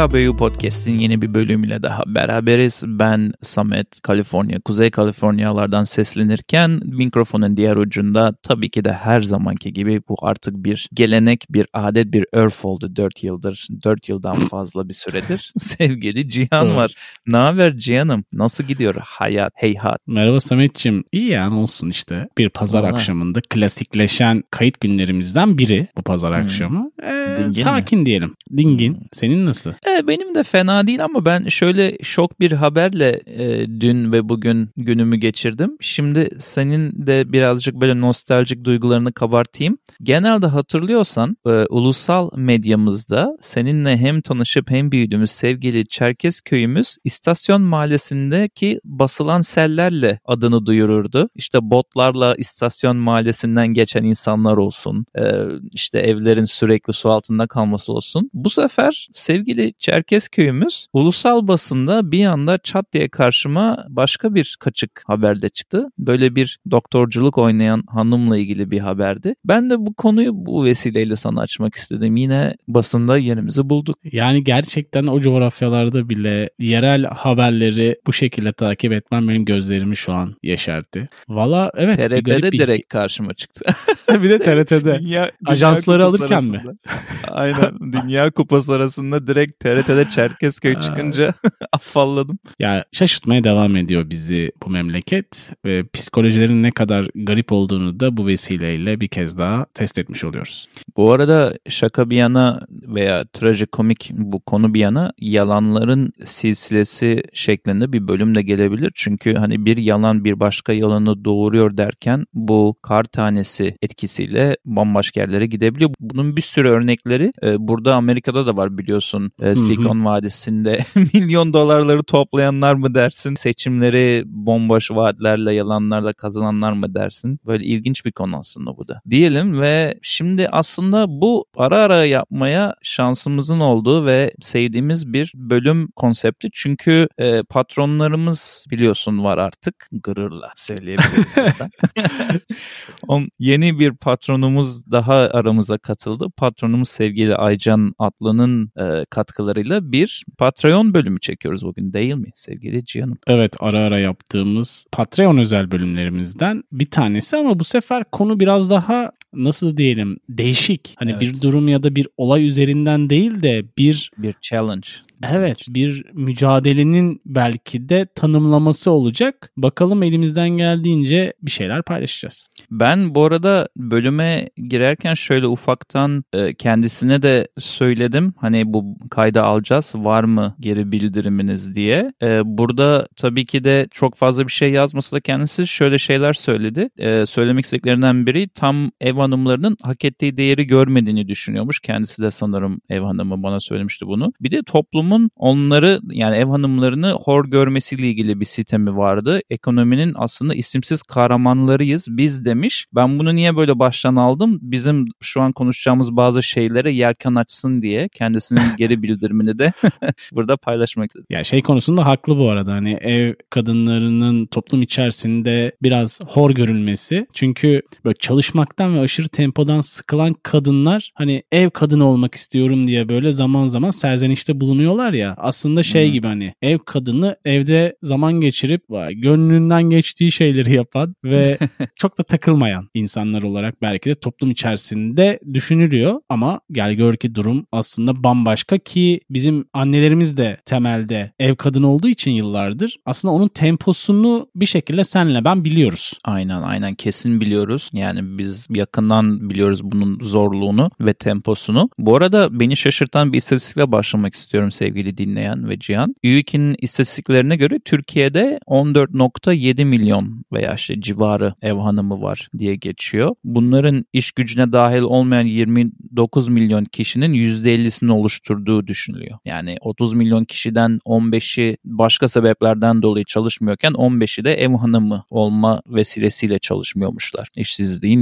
PKBU Podcast'in yeni bir bölümüyle daha beraberiz. Ben Samet, Kaliforniya, Kuzey Kaliforniyalardan seslenirken mikrofonun diğer ucunda tabii ki de her zamanki gibi bu artık bir gelenek, bir adet, bir örf oldu 4 yıldır. 4 yıldan fazla bir süredir. Sevgili Cihan var. Ne haber Cihan'ım? Nasıl gidiyor hayat, heyhat? Merhaba Samet'ciğim. İyi yani olsun işte. Bir pazar Vallahi. akşamında klasikleşen kayıt günlerimizden biri bu pazar akşamı. Ee, Dingin sakin diyelim. Dingin. Senin nasıl? E, benim de fena değil ama ben şöyle şok bir haberle e, dün ve bugün günümü geçirdim. Şimdi senin de birazcık böyle nostaljik duygularını kabartayım. Genelde hatırlıyorsan e, ulusal medyamızda seninle hem tanışıp hem büyüdüğümüz sevgili Çerkez köyümüz istasyon mahallesindeki basılan sellerle adını duyururdu. İşte botlarla istasyon mahallesinden geçen insanlar olsun. e, işte evlerin sürekli su altında kalması olsun. Bu sefer sevgili Çerkez köyümüz ulusal basında bir anda çat diye karşıma başka bir kaçık haberde çıktı. Böyle bir doktorculuk oynayan hanımla ilgili bir haberdi. Ben de bu konuyu bu vesileyle sana açmak istedim. Yine basında yerimizi bulduk. Yani gerçekten o coğrafyalarda bile yerel haberleri bu şekilde takip etmem benim gözlerimi şu an yaşarttı. Valla evet bir garip TRT'de bir direkt karşıma çıktı. bir de TRT'de. Dünya, Ajansları Kupası alırken mi? arasında- Aynen. Dünya Kupası arasında direkt TRT'de Çerkezköy çıkınca afalladım. Ya şaşırtmaya devam ediyor bizi bu memleket ve psikolojilerin ne kadar garip olduğunu da bu vesileyle bir kez daha test etmiş oluyoruz. Bu arada şaka bir yana veya trajikomik bu konu bir yana yalanların silsilesi şeklinde bir bölüm de gelebilir. Çünkü hani bir yalan bir başka yalanı doğuruyor derken bu kar tanesi etkisiyle bambaşka yerlere gidebiliyor. Bunun bir sürü örnekleri e, burada Amerika'da da var biliyorsun. E, Silikon Vadisi'nde milyon dolarları toplayanlar mı dersin? Seçimleri bomboş vaatlerle yalanlarla kazananlar mı dersin? Böyle ilginç bir konu aslında bu da. Diyelim ve şimdi aslında bu ara ara yapmaya şansımızın olduğu ve sevdiğimiz bir bölüm konsepti. Çünkü e, patronlarımız biliyorsun var artık. Gırırla söyleyebilirim. On, yeni bir patronumuz daha aramıza katıldı. Patronumuz sevgili Aycan Atlı'nın e, katkılarıyla bir Patreon bölümü çekiyoruz bugün değil mi sevgili Cihan'ım? Evet ara ara yaptığımız Patreon özel bölümlerimizden bir tanesi ama bu sefer konu biraz daha nasıl diyelim değişik. Hani Evet. bir durum ya da bir olay üzerinden değil de bir Bir challenge. evet bir mücadelenin belki de tanımlaması olacak. Bakalım elimizden geldiğince bir şeyler paylaşacağız. Ben bu arada bölüme girerken şöyle ufaktan e, kendisine de söyledim. Hani bu kayda alacağız var mı geri bildiriminiz diye. E, burada tabii ki de çok fazla bir şey yazmasa da kendisi şöyle şeyler söyledi. E, söylemek istediklerinden biri tam ev hanımlarının hak ettiği değeri görmediğini düşünüyormuş. Kendisi de sanırım ev hanımı bana söylemişti bunu. Bir de toplumun onları yani ev hanımlarını hor görmesiyle ilgili bir sitemi vardı. Ekonominin aslında isimsiz kahramanlarıyız biz demiş. Ben bunu niye böyle baştan aldım? Bizim şu an konuşacağımız bazı şeylere yelken açsın diye kendisinin geri bildirimini de burada paylaşmak istedim. Ya şey konusunda haklı bu arada hani ev kadınlarının toplum içerisinde biraz hor görülmesi. Çünkü böyle çalışmaktan ve aşırı tempodan sıkılan kadınlar hani ev kadını olmak istiyorum diye böyle zaman zaman serzenişte bulunuyorlar ya. Aslında şey Hı. gibi hani ev kadını evde zaman geçirip vay, gönlünden geçtiği şeyleri yapan ve çok da takılmayan insanlar olarak belki de toplum içerisinde düşünülüyor ama gel gör ki durum aslında bambaşka ki bizim annelerimiz de temelde ev kadını olduğu için yıllardır aslında onun temposunu bir şekilde senle ben biliyoruz. Aynen aynen kesin biliyoruz. Yani biz yakından biliyoruz bunun zorluğunu ve temposunu. Bu arada beni şaşırtan bir istatistikle başlamak istiyorum sevgili dinleyen ve Cihan. TÜİK'in istatistiklerine göre Türkiye'de 14.7 milyon veya işte civarı ev hanımı var diye geçiyor. Bunların iş gücüne dahil olmayan 29 milyon kişinin %50'sini oluşturduğu düşünülüyor. Yani 30 milyon kişiden 15'i başka sebeplerden dolayı çalışmıyorken 15'i de ev hanımı olma vesilesiyle çalışmıyormuşlar. İşsizliğin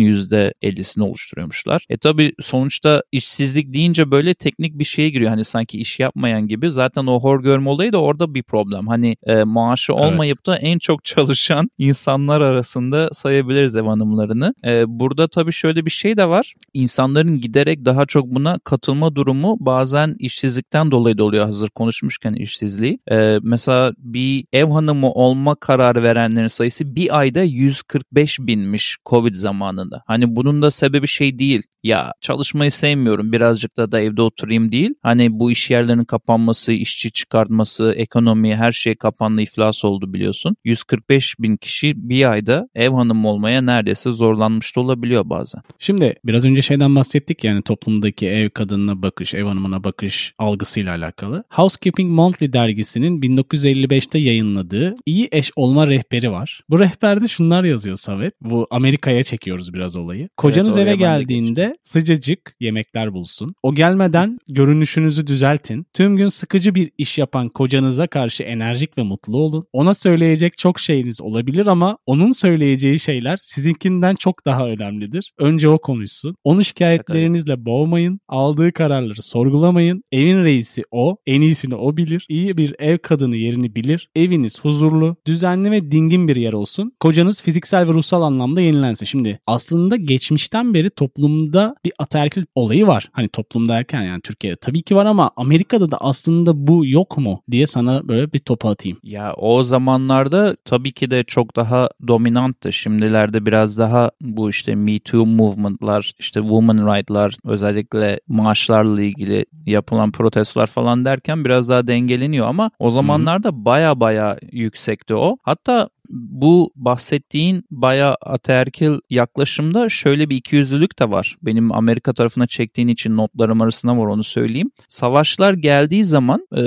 %50'sini oluşturuyormuşlar. E tabi sonuçta işsizlik deyince böyle teknik bir şeye giriyor. Hani sanki iş yapmayan gibi. Zaten o hor görme olayı da orada bir problem. Hani e, maaşı olmayıp da en çok çalışan insanlar arasında sayabiliriz ev hanımlarını. E, burada tabii şöyle bir şey de var. İnsanların giderek daha çok buna katılma durumu bazen işsizlik işsizlikten dolayı da oluyor hazır konuşmuşken işsizliği. Ee, mesela bir ev hanımı olma kararı verenlerin sayısı bir ayda 145 binmiş Covid zamanında. Hani bunun da sebebi şey değil. Ya çalışmayı sevmiyorum birazcık da da evde oturayım değil. Hani bu iş yerlerinin kapanması, işçi çıkartması, ekonomi her şey kapandı iflas oldu biliyorsun. 145 bin kişi bir ayda ev hanımı olmaya neredeyse zorlanmış da olabiliyor bazen. Şimdi biraz önce şeyden bahsettik yani toplumdaki ev kadınına bakış, ev hanımına bakış algısıyla alakalı. Housekeeping Monthly dergisinin 1955'te yayınladığı iyi eş olma rehberi var. Bu rehberde şunlar yazıyor Savet. Bu Amerika'ya çekiyoruz biraz olayı. Kocanız Evet, eve geldiğinde sıcacık yemekler bulsun. O gelmeden görünüşünüzü düzeltin. Tüm gün sıkıcı bir iş yapan kocanıza karşı enerjik ve mutlu olun. Ona söyleyecek çok şeyiniz olabilir ama onun söyleyeceği şeyler sizinkinden çok daha önemlidir. Önce o konuşsun. Onu şikayetlerinizle boğmayın. Aldığı kararları sorgulamayın. Evin reisi o. En iyisini o bilir. İyi bir ev kadını yerini bilir. Eviniz huzurlu, düzenli ve dingin bir yer olsun. Kocanız fiziksel ve ruhsal anlamda yenilensin. Şimdi aslında geçmişten beri toplumda bir ataerkil olayı var. Hani toplum derken yani Türkiye'de tabii ki var ama Amerika'da da aslında bu yok mu diye sana böyle bir topa atayım. Ya o zamanlarda tabii ki de çok daha dominanttı. Şimdilerde biraz daha bu işte Me Too movement'lar, işte women right'lar, özellikle maaşlarla ilgili yapılan protestolar falan derken biraz daha dengeleniyor ama o zamanlarda baya baya yüksekti o. Hatta bu bahsettiğin bayağı ataerkil yaklaşımda şöyle bir ikiyüzlülük de var. Benim Amerika tarafına çektiğin için notlarım arasında var onu söyleyeyim. Savaşlar geldiği zaman, e,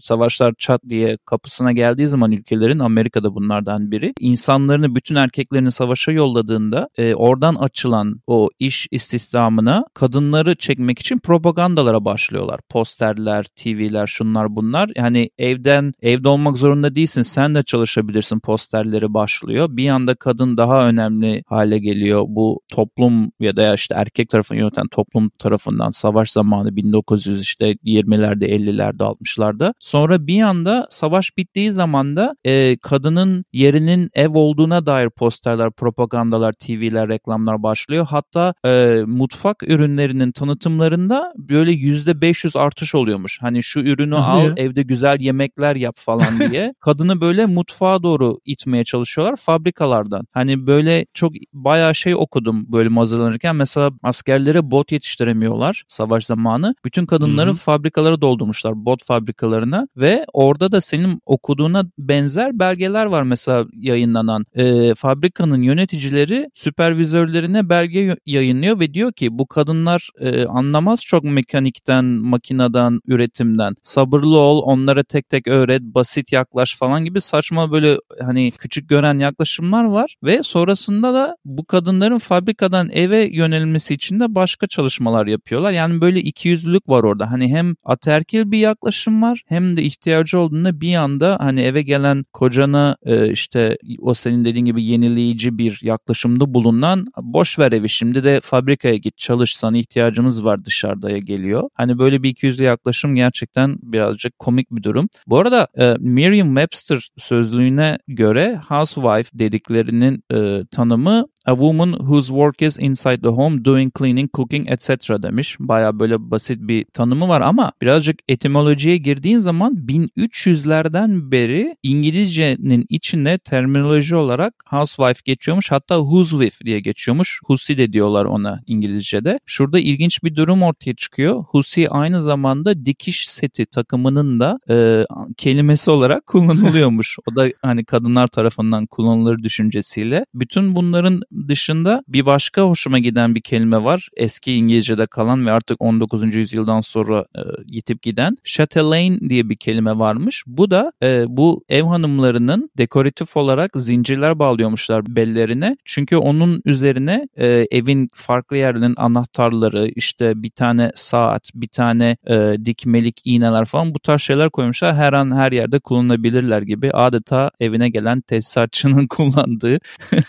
savaşlar çat diye kapısına geldiği zaman ülkelerin Amerika'da bunlardan biri. insanlarını, bütün erkeklerini savaşa yolladığında e, oradan açılan o iş istihdamına kadınları çekmek için propagandalara başlıyorlar. Posterler, TV'ler, şunlar bunlar. Yani evden, evde olmak zorunda değilsin. Sen de çalışabilirsin poster posterleri başlıyor. Bir yanda kadın daha önemli hale geliyor. Bu toplum ya da işte erkek tarafını yöneten toplum tarafından savaş zamanı 1900 işte 20'lerde 50'lerde 60'larda. Sonra bir yanda savaş bittiği zaman da e, kadının yerinin ev olduğuna dair posterler, propagandalar, TV'ler, reklamlar başlıyor. Hatta e, mutfak ürünlerinin tanıtımlarında böyle %500 artış oluyormuş. Hani şu ürünü al evde güzel yemekler yap falan diye. Kadını böyle mutfağa doğru itmeye çalışıyorlar fabrikalardan. Hani böyle çok bayağı şey okudum bölüm hazırlanırken. Mesela askerlere bot yetiştiremiyorlar savaş zamanı. Bütün kadınları Hı hı. fabrikalara doldurmuşlar bot fabrikalarına ve orada da senin okuduğuna benzer belgeler var mesela yayınlanan. Ee, fabrikanın yöneticileri süpervizörlerine belge yayınlıyor ve diyor ki bu kadınlar e, anlamaz çok mekanikten, makineden, üretimden. Sabırlı ol, onlara tek tek öğret, basit yaklaş falan gibi saçma böyle hani küçük gören yaklaşımlar var ve sonrasında da bu kadınların fabrikadan eve yönelmesi için de başka çalışmalar yapıyorlar. Yani böyle ikiyüzlülük var orada. Hani hem ataerkil bir yaklaşım var hem de ihtiyacı olduğunda bir anda hani eve gelen kocana e, işte o senin dediğin gibi yenileyici bir yaklaşımda bulunan boş ver evi şimdi de fabrikaya git çalış sana ihtiyacımız var dışarıdaya geliyor. Hani böyle bir ikiyüzlü yaklaşım gerçekten birazcık komik bir durum. Bu arada e, Merriam-Webster sözlüğüne göre housewife dediklerinin e, tanımı A woman whose work is inside the home doing cleaning, cooking etc. demiş. Baya böyle basit bir tanımı var ama birazcık etimolojiye girdiğin zaman 1300'lerden beri İngilizcenin içinde terminoloji olarak housewife geçiyormuş. Hatta housewife diye geçiyormuş. Husi de diyorlar ona İngilizce'de. Şurada ilginç bir durum ortaya çıkıyor. Husi aynı zamanda dikiş seti takımının da e, kelimesi olarak kullanılıyormuş. o da hani kadınlar tarafından kullanılır düşüncesiyle. Bütün bunların dışında bir başka hoşuma giden bir kelime var. Eski İngilizce'de kalan ve artık 19. yüzyıldan sonra e, yitip giden. Chatelaine diye bir kelime varmış. Bu da e, bu ev hanımlarının dekoratif olarak zincirler bağlıyormuşlar bellerine. Çünkü onun üzerine e, evin farklı yerlerinin anahtarları, işte bir tane saat, bir tane e, dikmelik iğneler falan bu tarz şeyler koymuşlar. Her an her yerde kullanılabilirler gibi. Adeta evine gelen tesisatçının kullandığı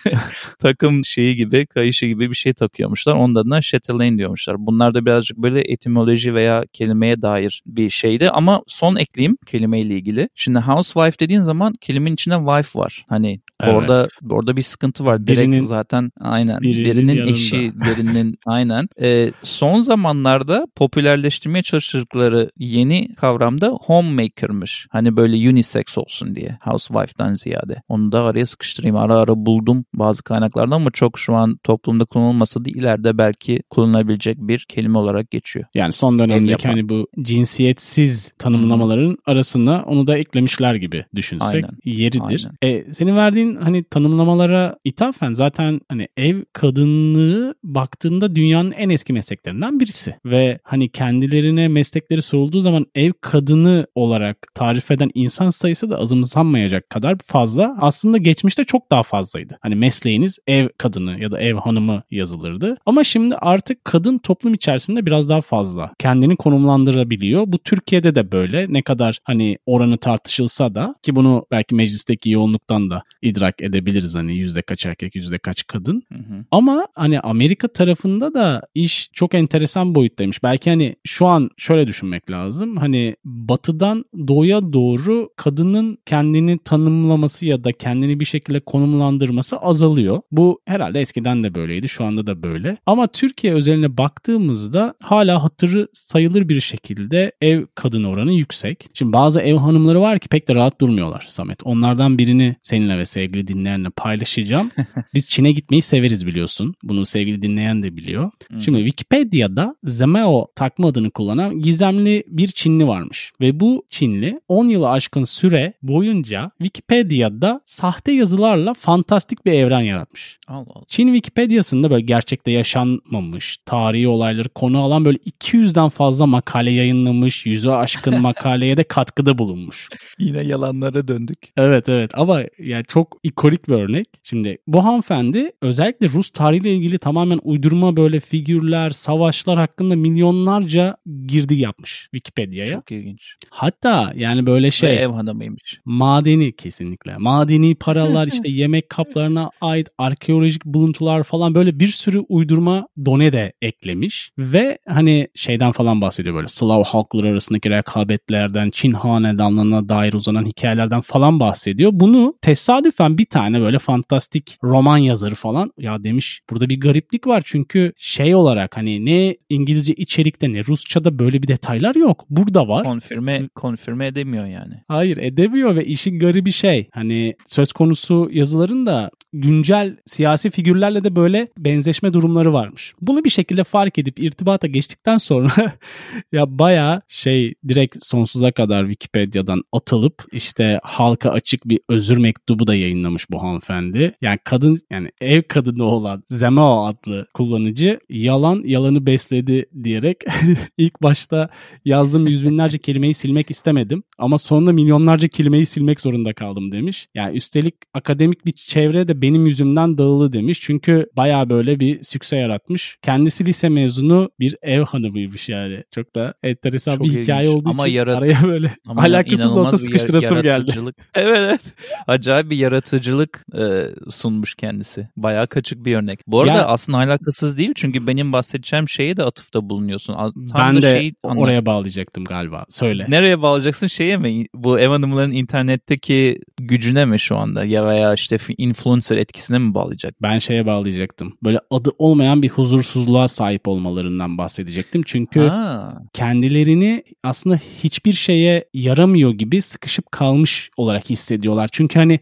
takım şeyi gibi, kayışı gibi bir şey takıyormuşlar. Onun adına chatelaine diyormuşlar. Bunlar da birazcık böyle etimoloji veya kelimeye dair bir şeydi. Ama son ekleyeyim kelimeyle ilgili. Şimdi housewife dediğin zaman kelimenin içinde wife var. Hani Evet. Orada orada bir sıkıntı var. Direkt birinin, zaten aynen birinin, birinin eşi, birinin aynen. Ee, son zamanlarda popülerleştirmeye çalıştıkları yeni kavramda homemaker'mış. Hani böyle unisex olsun diye housewife'dan ziyade. Onu da araya sıkıştırayım. Ara ara buldum bazı kaynaklardan ama çok şu an toplumda kullanılmasa da ileride belki kullanılabilecek bir kelime olarak geçiyor. Yani son dönemdeki hani bu cinsiyetsiz tanımlamaların hmm. arasına onu da eklemişler gibi düşünsek Aynen. yeridir. Aynen. E, senin verdiğin hani tanımlamalara ithafen zaten hani ev kadınlığı baktığında dünyanın en eski mesleklerinden birisi ve hani kendilerine meslekleri sorulduğu zaman ev kadını olarak tarif eden insan sayısı da azımsanmayacak kadar fazla. Aslında geçmişte çok daha fazlaydı. Hani mesleğiniz ev kadını ya da ev hanımı yazılırdı. Ama şimdi artık kadın toplum içerisinde biraz daha fazla kendini konumlandırabiliyor. Bu Türkiye'de de böyle. Ne kadar hani oranı tartışılsa da ki bunu belki meclisteki yoğunluktan da idrak edebiliriz hani yüzde kaç erkek yüzde kaç kadın. Hı hı. Ama hani Amerika tarafında da iş çok enteresan boyuttaymış. Belki hani şu an şöyle düşünmek lazım. Hani batıdan doğuya doğru kadının kendini tanımlaması ya da kendini bir şekilde konumlandırması azalıyor. Bu herhalde eskiden de böyleydi. Şu anda da böyle. Ama Türkiye özeline baktığımızda hala hatırı sayılır bir şekilde ev kadın oranı yüksek. Şimdi bazı ev hanımları var ki pek de rahat durmuyorlar Samet. Onlardan birini seninle ve sevgili dinleyenle paylaşacağım. Biz Çin'e gitmeyi severiz biliyorsun. Bunu sevgili dinleyen de biliyor. Şimdi Wikipedia'da Zemeo takma adını kullanan gizemli bir Çinli varmış. Ve bu Çinli 10 yılı aşkın süre boyunca Wikipedia'da sahte yazılarla fantastik bir evren yaratmış. Allah Allah. Çin Wikipedia'sında böyle gerçekte yaşanmamış, tarihi olayları konu alan böyle 200'den fazla makale yayınlamış, yüzü aşkın makaleye de katkıda bulunmuş. Yine yalanlara döndük. Evet evet ama yani çok ikonik bir örnek. Şimdi bu hanımefendi özellikle Rus tarihiyle ilgili tamamen uydurma böyle figürler, savaşlar hakkında milyonlarca girdi yapmış Wikipedia'ya. Çok ilginç. Hatta yani böyle şey. Ve ev hanımıymış. Madeni kesinlikle. Madeni paralar işte yemek kaplarına ait arkeolojik buluntular falan böyle bir sürü uydurma done de eklemiş. Ve hani şeyden falan bahsediyor böyle Slav halkları arasındaki rekabetlerden, Çin hanedanlığına dair uzanan hikayelerden falan bahsediyor. Bunu tesadüfen bir tane böyle fantastik roman yazarı falan ya demiş burada bir gariplik var çünkü şey olarak hani ne İngilizce içerikte ne Rusça'da böyle bir detaylar yok. Burada var. Konfirme konfirme edemiyor yani. Hayır edemiyor ve işin garibi şey hani söz konusu yazıların da güncel siyasi figürlerle de böyle benzeşme durumları varmış. Bunu bir şekilde fark edip irtibata geçtikten sonra ya baya şey direkt sonsuza kadar Wikipedia'dan atılıp işte halka açık bir özür mektubu da yayınlamış bu hanımefendi. Yani kadın yani ev kadını olan Zemao adlı kullanıcı yalan yalanı besledi diyerek ilk başta yazdığım yüz binlerce kelimeyi silmek istemedim ama sonunda milyonlarca kelimeyi silmek zorunda kaldım demiş. Yani üstelik akademik bir çevre de benim yüzümden dağılı demiş. Çünkü baya böyle bir sükse yaratmış. Kendisi lise mezunu bir ev hanımıymış yani. Çok da enteresan Çok bir hikaye olduğu ama için yarat- araya böyle ama alakasız da olsa sıkıştırasım geldi. evet evet. Acayip bir yaratıcılık e, sunmuş kendisi. Baya kaçık bir örnek. Bu arada ya, aslında alakasız değil çünkü benim bahsedeceğim şeye de atıfta bulunuyorsun. Tam ben de şey oraya bağlayacaktım galiba. Söyle. Nereye bağlayacaksın? Şeye mi? Bu ev hanımların internetteki gücüne mi şu anda? Ya veya işte influencer etkisine mi bağlayacak? Ben şeye bağlayacaktım. Böyle adı olmayan bir huzursuzluğa sahip olmalarından bahsedecektim. Çünkü ha. kendilerini aslında hiçbir şeye yaramıyor gibi sıkışıp kalmış olarak hissediyorlar. Çünkü hani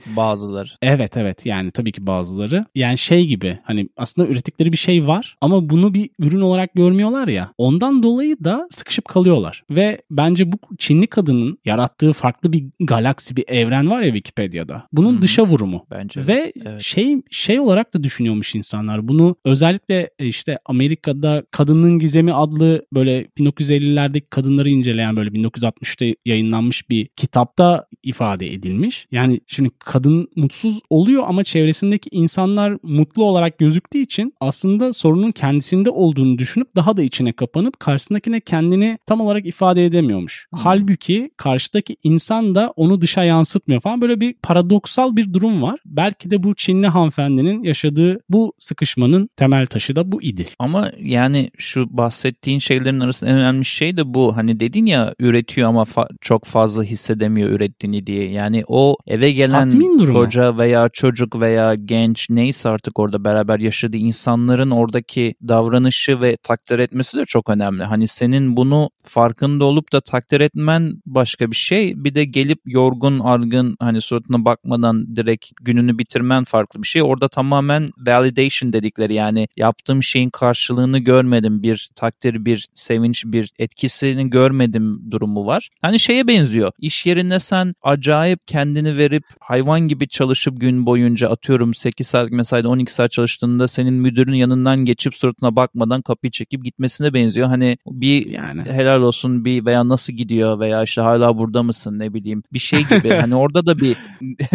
bazıları. Evet evet yani tabii ki bazıları. Yani şey gibi hani aslında ürettikleri bir şey var ama bunu bir ürün olarak görmüyorlar ya. Ondan dolayı da sıkışıp kalıyorlar. Ve bence bu Çinli kadının yarattığı farklı bir galaksi, bir evren var ya Wikipedia'da. Bunun hmm. dışa vurumu. Bence. Ve evet. şey şey olarak da düşünüyormuş insanlar. Bunu özellikle e, işte Amerika'da Kadının Gizemi adlı böyle 1950'lerdeki kadınları inceleyen böyle 1960'ta yayınlanmış bir kitapta ifade edilmiş. Yani şimdi kadın mutsuz oluyor ama çevresindeki insanlar mutlu olarak gözüktüğü için aslında sorunun kendisinde olduğunu düşünüp daha da içine kapanıp karşısındakine kendini tam olarak ifade edemiyormuş. Hmm. Halbuki karşıdaki insan da onu dışa yansıtmıyor falan. Böyle bir paradoksal bir durum var. Belki de bu Çinli hanımefendinin yaşadığı bu sıkışmanın temel taşı da bu idi. Ama yani şu bahsettiğin şeylerin arasında en önemli şey de bu. Hani dedin ya üretiyor ama fa- çok fazla hissedemiyor ürettiğini diye. Yani o eve gelen tatmin durumu koca veya çocuk veya genç neyse artık orada beraber yaşadığı insanların oradaki davranışı ve takdir etmesi de çok önemli. Hani senin bunu farkında olup da takdir etmen başka bir şey. Bir de gelip yorgun, argın hani suratına bakmadan direkt gününü bitirmen farklı bir şey. Orada tamamen validation dedikleri yani yaptığım şeyin karşılığını görmedim. Bir takdir, bir sevinç, bir etkisini görmedim durumu var. Hani şeye benziyor. İş yerinde sen acayip kendini verip hayvan gibi çalışıp gün boyunca atıyorum 8 saat mesaide 12 saat çalıştığında senin müdürün yanından geçip suratına bakmadan kapıyı çekip gitmesine benziyor. Hani bir yani. helal olsun bir veya nasıl gidiyor veya işte hala burada mısın ne bileyim bir şey gibi. hani orada da bir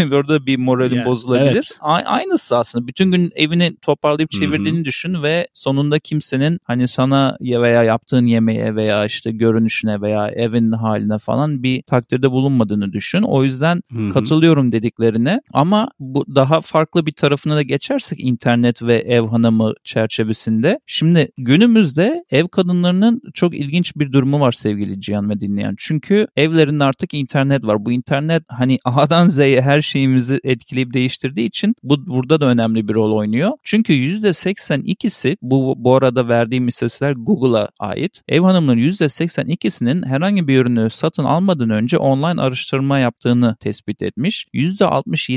orada bir moralin yani, bozulabilir. Evet. A- aynısı aslında. Bütün gün evini toparlayıp çevirdiğini Hı-hı. düşün ve sonunda kimsenin hani sana ya veya yaptığın yemeğe veya işte görünüşüne veya evin haline falan bir takdirde bulunmadığını düşün. O yüzden Hı-hı. katılıyorum dediklerine ama bu daha farklı bir tarafına da geçersek internet ve ev hanımı çerçevesinde. Şimdi günümüzde ev kadınlarının çok ilginç bir durumu var sevgili Cihan ve dinleyen. Çünkü evlerinde artık internet var. Bu internet hani A'dan Z'ye her şeyimizi etkileyip değiştirdiği için bu burada da önemli bir rol oynuyor. Çünkü %82'si bu bu arada verdiğim istatistikler Google'a ait. Ev hanımların %82'sinin herhangi bir ürünü satın almadan önce online araştırma yaptığını tespit etmiş.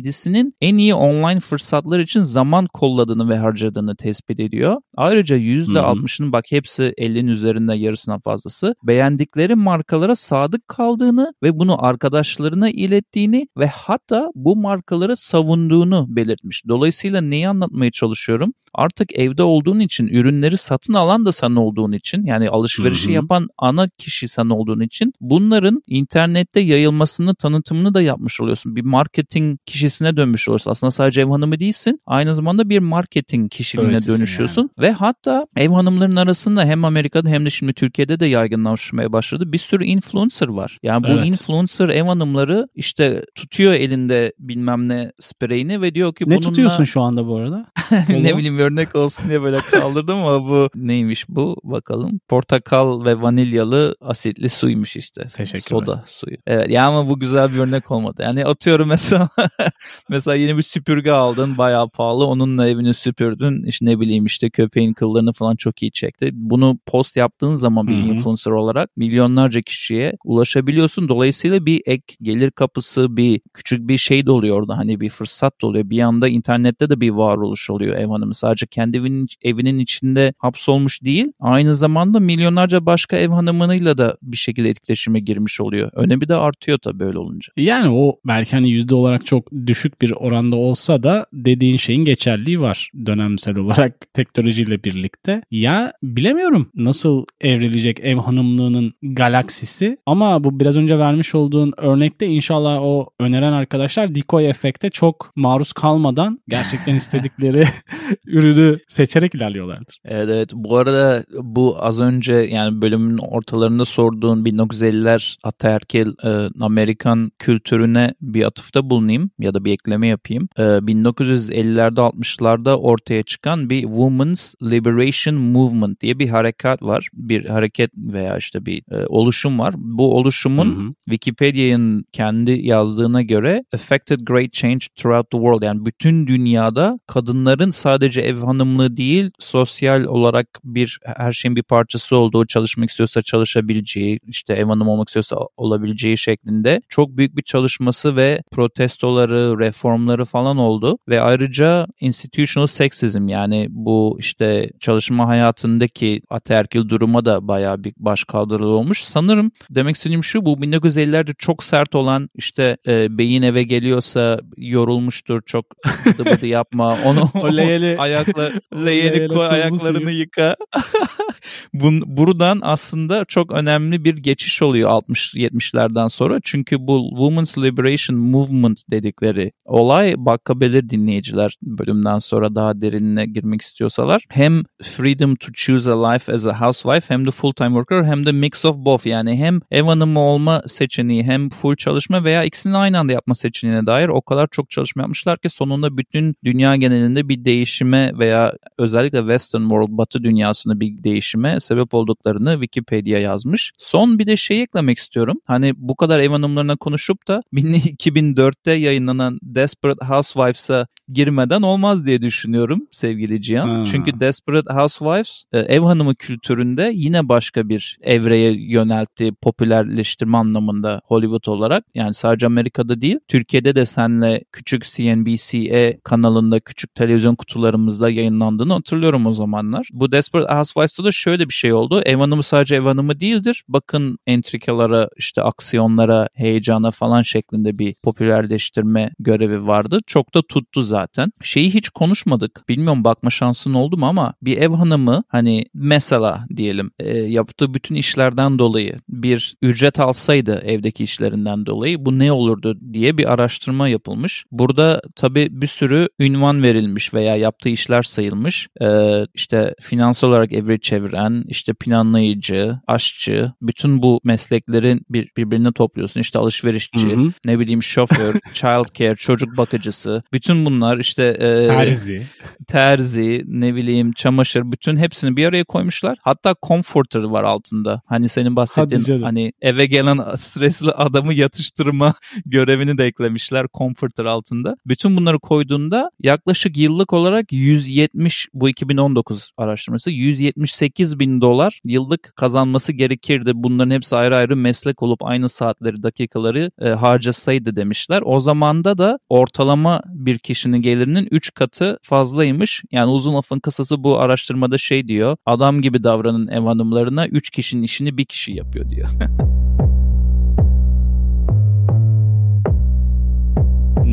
%67'sinin en iyi online fırsatlar için zaman kolladığını ve harcadığını tespit ediyor. Ayrıca %60'ının bak hepsi 50'nin üzerinde yarısından fazlası beğendikleri markalara sadık kaldığını ve bunu arkadaşlarına ilettiğini ve hatta bu markaları savunduğunu belirtmiş. Dolayısıyla neyi anlatmaya çalışıyorum? Artık evde olduğun için ürünleri satın alan da sen olduğun için yani alışverişi Hı-hı. yapan ana kişi sen olduğun için bunların internette yayılmasını tanıtımını da yapmış oluyorsun. Bir marketing kişisine dönmüş oluyorsun. Aslında sadece ev hanımı değilsin. Aynı zamanda bir marketing kişiliğine Öylesisin dönüşüyorsun. Yani. Ve hatta ev hanımların arasında hem Amerika'da hem de şimdi Türkiye'de de yaygınlaşmaya başladı. Bir sürü influencer var. Yani bu evet. influencer ev hanımları işte tutuyor elinde bilmem ne spreyini ve diyor ki ne bununla... tutuyorsun şu anda bu arada? Ne bileyim örnek olsun diye böyle kaldırdım ama bu neymiş bu bakalım. Portakal ve vanilyalı asitli suymuş işte. Teşekkür Soda suyu. Evet ya ama bu güzel bir örnek olmadı. Yani atıyorum mesela mesela yeni bir süpürge aldın bayağı pahalı onunla evini süpürdün işte ne bileyim işte köpeğin kıllarını falan çok iyi çekti. Bunu post yaptığın zaman bir Hı-hı. influencer olarak milyonlarca kişiye ulaşabiliyorsun. Dolayısıyla bir ek gelir kapısı bir küçük bir şey de oluyor orada hani bir fırsat da oluyor. Bir anda internette de bir varoluş oluyor ev hanımı. Sadece kendi evinin, evinin içinde hapsolmuş değil aynı zamanda milyonlarca başka ev hanımıyla da bir şekilde etkileşime girmiş oluyor. Önemi de artıyor tabii böyle olunca. Yani o belki hani yüzde olarak çok düşük bir oranda olsa da dediğin şeyin geçerliği var dönemsel olarak teknolojiyle birlikte. Ya bilemiyorum nasıl evrilecek ev hanımlığının galaksisi ama bu biraz önce vermiş olduğun örnekte inşallah o öneren arkadaşlar decoy efekte çok maruz kalmadan gerçekten istedikleri ürünü seçerek ilerliyorlardır. Evet, evet bu arada bu az önce yani bölümün ortalarında sorduğun 1950'ler ataerkil e, Amerikan kültürüne bir atıfta bulunayım ya da bir ekleme yapayım. E, 1950'lerde 60'larda ortaya çıkan bir Women's Liberation Movement diye bir harekat var. Bir hareket veya işte bir e, oluşum var. Bu oluşumun hı hı. Wikipedia'nın kendi yazdığına göre affected great change throughout the world yani bütün dünyada kadınların sadece ev hanımlığı değil sosyal olarak bir her şeyin bir parçası olduğu çalışmak istiyorsa çalışabileceği işte ev hanımı olmak istiyorsa olabileceği şeklinde çok büyük bir çalışması ve protestoları reformları falan oldu ve ayrıca institutional sexism yani bu işte çalışma hayatındaki ataerkil duruma da bayağı bir baş kaldırılı olmuş. Sanırım demek istediğim şu bu 1950'lerde çok sert olan işte e, beyin eve geliyorsa yorulmuştur çok bıdı bıdı yapma onu o leyeli ayakla leyeli koy ayaklarını suyu. yıka. Bun, buradan aslında çok önemli bir geçiş oluyor 60-70'lerden sonra. Çünkü bu Women's Liberation Movement dedikleri olay bakabilir dinleyiciler bölümden sonra daha derinine girmek istiyorsalar. Hem freedom to choose a life as a housewife hem de full time worker hem de mix of both yani hem ev hanımı olma seçeneği hem full çalışma veya ikisini aynı anda yapma seçeneğine dair o kadar çok çalışma yapmışlar ki sonunda bütün dünya genelinde bir değişime veya özellikle western world batı dünyasında bir değişim değişime sebep olduklarını Wikipedia yazmış. Son bir de şey eklemek istiyorum. Hani bu kadar ev hanımlarına konuşup da 2004'te yayınlanan Desperate Housewives'a girmeden olmaz diye düşünüyorum sevgili Cihan. Ha. Çünkü Desperate Housewives e, ev hanımı kültüründe yine başka bir evreye yöneltti popülerleştirme anlamında Hollywood olarak. Yani sadece Amerika'da değil Türkiye'de de senle küçük CNBC kanalında küçük televizyon kutularımızda yayınlandığını hatırlıyorum o zamanlar. Bu Desperate Housewives'ta da şöyle bir şey oldu. Ev hanımı sadece ev hanımı değildir. Bakın entrikalara, işte aksiyonlara, heyecana falan şeklinde bir popülerleştirme görevi vardı. Çok da tuttu zaten. Şeyi hiç konuşmadık. Bilmiyorum bakma şansın oldu mu ama bir ev hanımı hani mesela diyelim e, yaptığı bütün işlerden dolayı bir ücret alsaydı evdeki işlerinden dolayı bu ne olurdu diye bir araştırma yapılmış. Burada tabii bir sürü ünvan verilmiş veya yaptığı işler sayılmış. Ee, işte finansal olarak evri çeviren, işte planlayıcı, aşçı, bütün bu mesleklerin bir, birbirine topluyorsun. İşte alışverişçi, hı hı. ne bileyim şoför, child care, çocuk bakıcısı. Bütün bunlar işte e, terzi, terzi, ne bileyim çamaşır, bütün hepsini bir araya koymuşlar. Hatta comforter var altında. Hani senin bahsettiğin hani eve gelen stresli adamı yatıştırma görevini de eklemişler comforter altında. Bütün bunları koyduğunda yaklaşık yıllık olarak 170 bu 2019 araştırması 178 bin dolar yıllık kazanması gerekirdi. Bunların hepsi ayrı ayrı meslek olup aynı saatleri dakikaları e, harcasaydı demişler. O zamanda da ortalama bir kişinin gelirinin 3 katı fazlaymış. Yani uzun lafın kısası bu araştırmada şey diyor. Adam gibi davranın ev hanımlarına 3 kişinin işini bir kişi yapıyor diyor.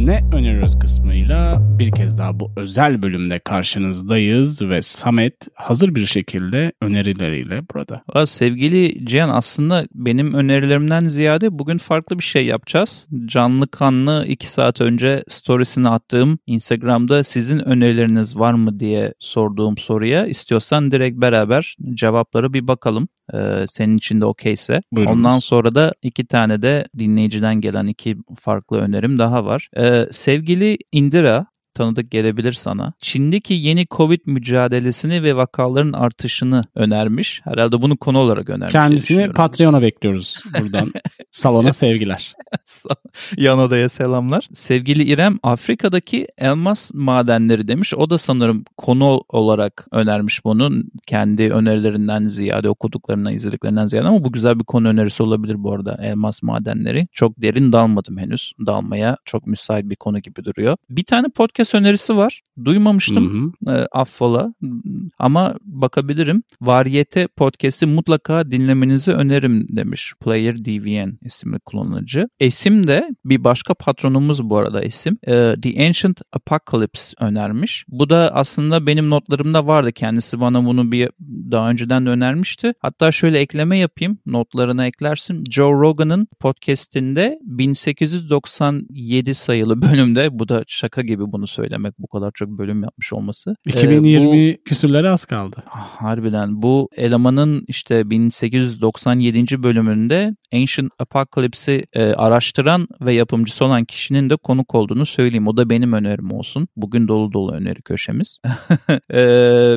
ne öneriyoruz kısmıyla bir kez daha bu özel bölümde karşınızdayız ve Samet hazır bir şekilde önerileriyle burada. Aa, sevgili Cihan aslında benim önerilerimden ziyade bugün farklı bir şey yapacağız. Canlı kanlı iki saat önce storiesini attığım Instagram'da sizin önerileriniz var mı diye sorduğum soruya istiyorsan direkt beraber cevapları bir bakalım. Ee, senin için de okeyse. Ondan sonra da iki tane de dinleyiciden gelen iki farklı önerim daha var. Ee, ee, sevgili Indira tanıdık gelebilir sana. Çin'deki yeni Covid mücadelesini ve vakaların artışını önermiş. Herhalde bunu konu olarak önermiş. Kendisini Patreon'a bekliyoruz buradan. Salona sevgiler. Yan odaya selamlar. Sevgili İrem Afrika'daki elmas madenleri demiş. O da sanırım konu olarak önermiş bunu. Kendi önerilerinden ziyade okuduklarından izlediklerinden ziyade ama bu güzel bir konu önerisi olabilir bu arada elmas madenleri. Çok derin dalmadım henüz. Dalmaya çok müsait bir konu gibi duruyor. Bir tane podcast podcast önerisi var. Duymamıştım hı hı. E, affola ama bakabilirim. Variyete podcast'i mutlaka dinlemenizi öneririm demiş Player DVN isimli kullanıcı. Esim de bir başka patronumuz bu arada Esim. E, The Ancient Apocalypse önermiş. Bu da aslında benim notlarımda vardı. Kendisi bana bunu bir daha önceden de önermişti. Hatta şöyle ekleme yapayım. Notlarına eklersin. Joe Rogan'ın podcast'inde 1897 sayılı bölümde bu da şaka gibi bunu söylemek bu kadar çok bölüm yapmış olması. 2020 ee, bu, küsürlere az kaldı. Harbiden bu elemanın işte 1897. bölümünde Ancient Apocalypse'i e, araştıran ve yapımcısı olan kişinin de konuk olduğunu söyleyeyim. O da benim önerim olsun. Bugün dolu dolu öneri köşemiz. e,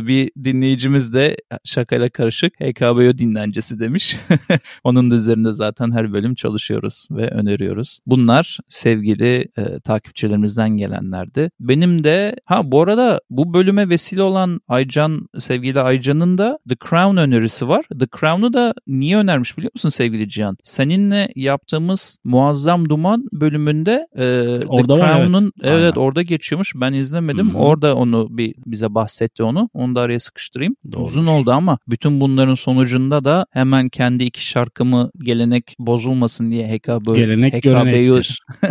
bir dinleyicimiz de şakayla karışık HKBO dinlencesi demiş. Onun da üzerinde zaten her bölüm çalışıyoruz ve öneriyoruz. Bunlar sevgili e, takipçilerimizden gelenlerdi. Benim de ha bu arada bu bölüme vesile olan Aycan sevgili Aycan'ın da The Crown önerisi var. The Crown'u da niye önermiş biliyor musun sevgili Cihan? Seninle yaptığımız Muazzam Duman bölümünde e, orada The Crown'un evet. evet orada geçiyormuş. Ben izlemedim. Hı-hı. Orada onu bir bize bahsetti onu. Onu da araya sıkıştırayım. Doğru. Uzun oldu ama bütün bunların sonucunda da hemen kendi iki şarkımı gelenek bozulmasın diye HKB gelenek HKB'yu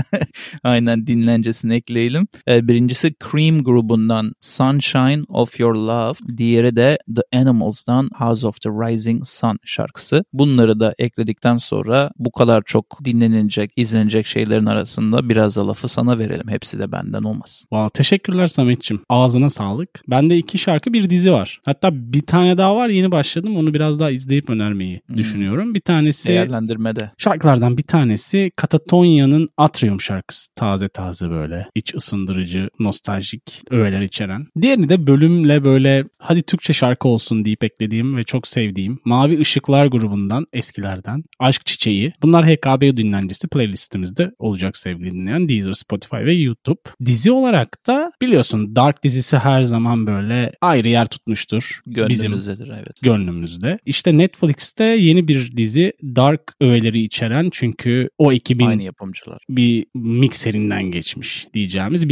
aynen dinlencesini ekleyelim. Ee, birincisi Cream grubundan Sunshine of Your Love, diğeri de The Animals'dan House of the Rising Sun şarkısı. Bunları da ekledikten sonra bu kadar çok dinlenilecek, izlenecek şeylerin arasında biraz da lafı sana verelim. Hepsi de benden olmasın. Wow, teşekkürler Samet'ciğim. Ağzına sağlık. Bende iki şarkı bir dizi var. Hatta bir tane daha var yeni başladım. Onu biraz daha izleyip önermeyi hmm. düşünüyorum. Bir tanesi değerlendirmede. Şarkılardan bir tanesi Katatonya'nın Atrium şarkısı. Taze taze böyle iç ısındırıcı nostaljik öğeler içeren. Diğerini de bölümle böyle hadi Türkçe şarkı olsun deyip eklediğim ve çok sevdiğim Mavi Işıklar grubundan eskilerden Aşk Çiçeği. Bunlar HKB dinlencesi playlistimizde olacak sevgili dinleyen Deezer, Spotify ve YouTube. Dizi olarak da biliyorsun Dark dizisi her zaman böyle ayrı yer tutmuştur. Gönlümüzdedir Bizim evet. gönlümüzde. İşte Netflix'te yeni bir dizi Dark öğeleri içeren çünkü o ekibin Aynı yapımcılar. bir mikserinden geçmiş diyeceğimiz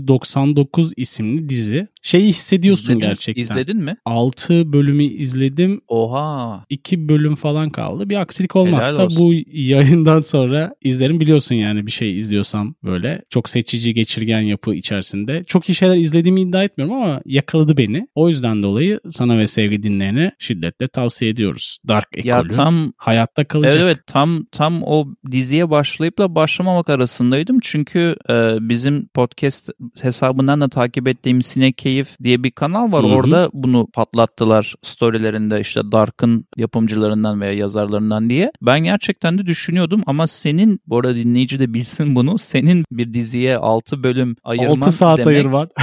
1899 isimli dizi. Şeyi hissediyorsun İzledin- gerçekten. İzledin mi? 6 bölümü izledim. Oha. 2 bölüm falan kaldı. Bir aksilik olmazsa bu yayından sonra izlerim. Biliyorsun yani bir şey izliyorsam böyle çok seçici geçirgen yapı içerisinde. Çok iyi şeyler izlediğimi iddia etmiyorum ama yakaladı beni. O yüzden dolayı sana ve sevgili dinleyene şiddetle tavsiye ediyoruz. Dark ekolü. Ya tam hayatta kalacak. Evet evet tam tam o diziye başlayıp da başlamamak arasındaydım. Çünkü e, bizim podcast hesabından da takip ettiğim Sine Keyif diye bir kanal var. Hı hı. Orada bunu patlattılar storylerinde işte Dark'ın yapımcılarından veya yazarlarından diye. Ben gerçekten de düşünüyordum ama senin bu arada dinleyici de bilsin bunu. Senin bir diziye 6 bölüm ayırman 6 saat demek, ayırman.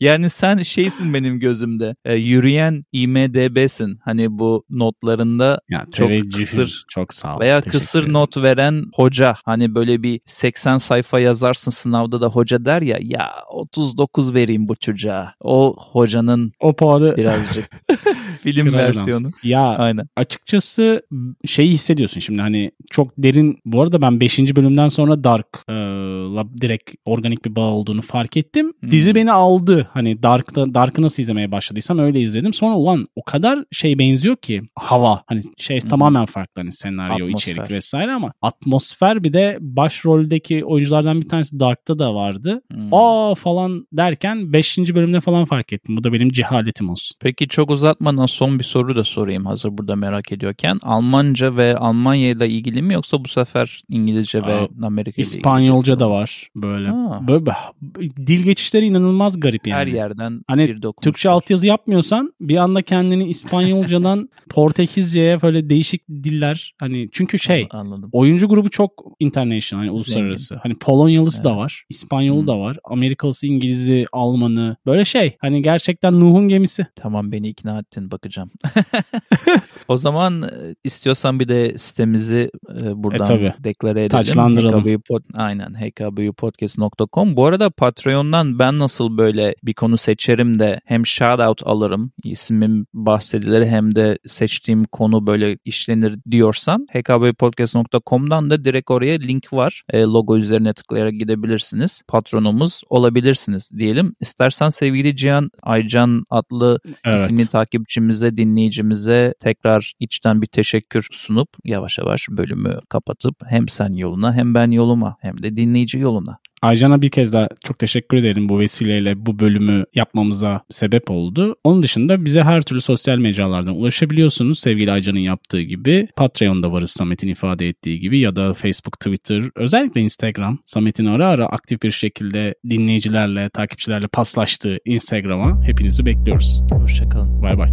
Yani sen şeysin benim gözümde. e, yürüyen IMDB'sin. Hani bu notlarında Ya, Çok kısır Çok sağ ol. veya Teşekkür kısır ederim. not veren hoca. Hani böyle bir 80 sayfa yazarsın sınavda da hoca der ya ya 39 vereyim bu çocuğa. O hocanın O puanı birazcık film versiyonu. Ya Aynen. açıkçası şeyi hissediyorsun şimdi hani çok derin bu arada ben 5. bölümden sonra Dark e, direkt organik bir bağ olduğunu fark ettim. Hmm. Dizi beni aldı. Hani Dark'ta Dark'ı nasıl izlemeye başladıysam öyle izledim. Sonra ulan o kadar şey benziyor ki hava hani şey hı. tamamen farklı hani senaryo Atmosfer. içerik vesaire ama atmosfer bir de başroldeki oyunculardan bir tanesi Dark'ta da vardı. Hmm. Aa falan derken 5. bölümde falan fark ettim. Bu da benim cehaletim olsun. Peki çok uzatmadan son bir soru da sorayım hazır burada merak ediyorken. Almanca ve Almanya ile ilgili mi yoksa bu sefer İngilizce ve Aa, Amerika ile? İspanyolca da var böyle. Ha. böyle. Dil geçişleri inanılmaz garip yani. Her yerden Hani bir dokunuş Türkçe var. altyazı yapmıyorsan bir anda kendini İspanyolcadan Portekizce'ye böyle değişik diller hani çünkü şey Anladım. oyuncu grubu çok international hani uluslararası. Hani Polonyalısı da Evet. var, İspanyolu Hmm. da var, Amerikalısı, İngilizi, Almanı böyle şey. Hani gerçekten Nuh'un gemisi. Tamam beni ikna ettin bakacağım. o zaman e, istiyorsan bir de sitemizi e, buradan E, tabii. deklare edelim. Taçlandıralım. Pod, aynen hkbupodcast.com. Bu arada Patreon'dan ben nasıl böyle bir konu seçerim de hem shoutout alırım ismim bahsedilir hem de seçtiğim konu böyle işlenir diyorsan hkbupodcast.com'dan da direkt oraya link var. E, logo üzerine tıklayarak gidebilirsiniz. Patronumuz olabilirsiniz diyelim. İstersen sevgili Cihan Aycan adlı Evet. isimli takipçimize, dinleyicimize tekrar içten bir teşekkür sunup yavaş yavaş bölümü kapatıp hem sen yoluna hem ben yoluma hem de dinleyici yoluna. Aycan'a bir kez daha çok teşekkür ederim bu vesileyle bu bölümü yapmamıza sebep oldu. Onun dışında bize her türlü sosyal mecralardan ulaşabiliyorsunuz. Sevgili Aycan'ın yaptığı gibi. Patreon'da varız Samet'in ifade ettiği gibi ya da Facebook, Twitter, özellikle Instagram. Samet'in ara ara aktif bir şekilde dinleyicilerle, takipçilerle paslaştığı Instagram'a hepinizi bekliyoruz. Hoşçakalın. Bay bay.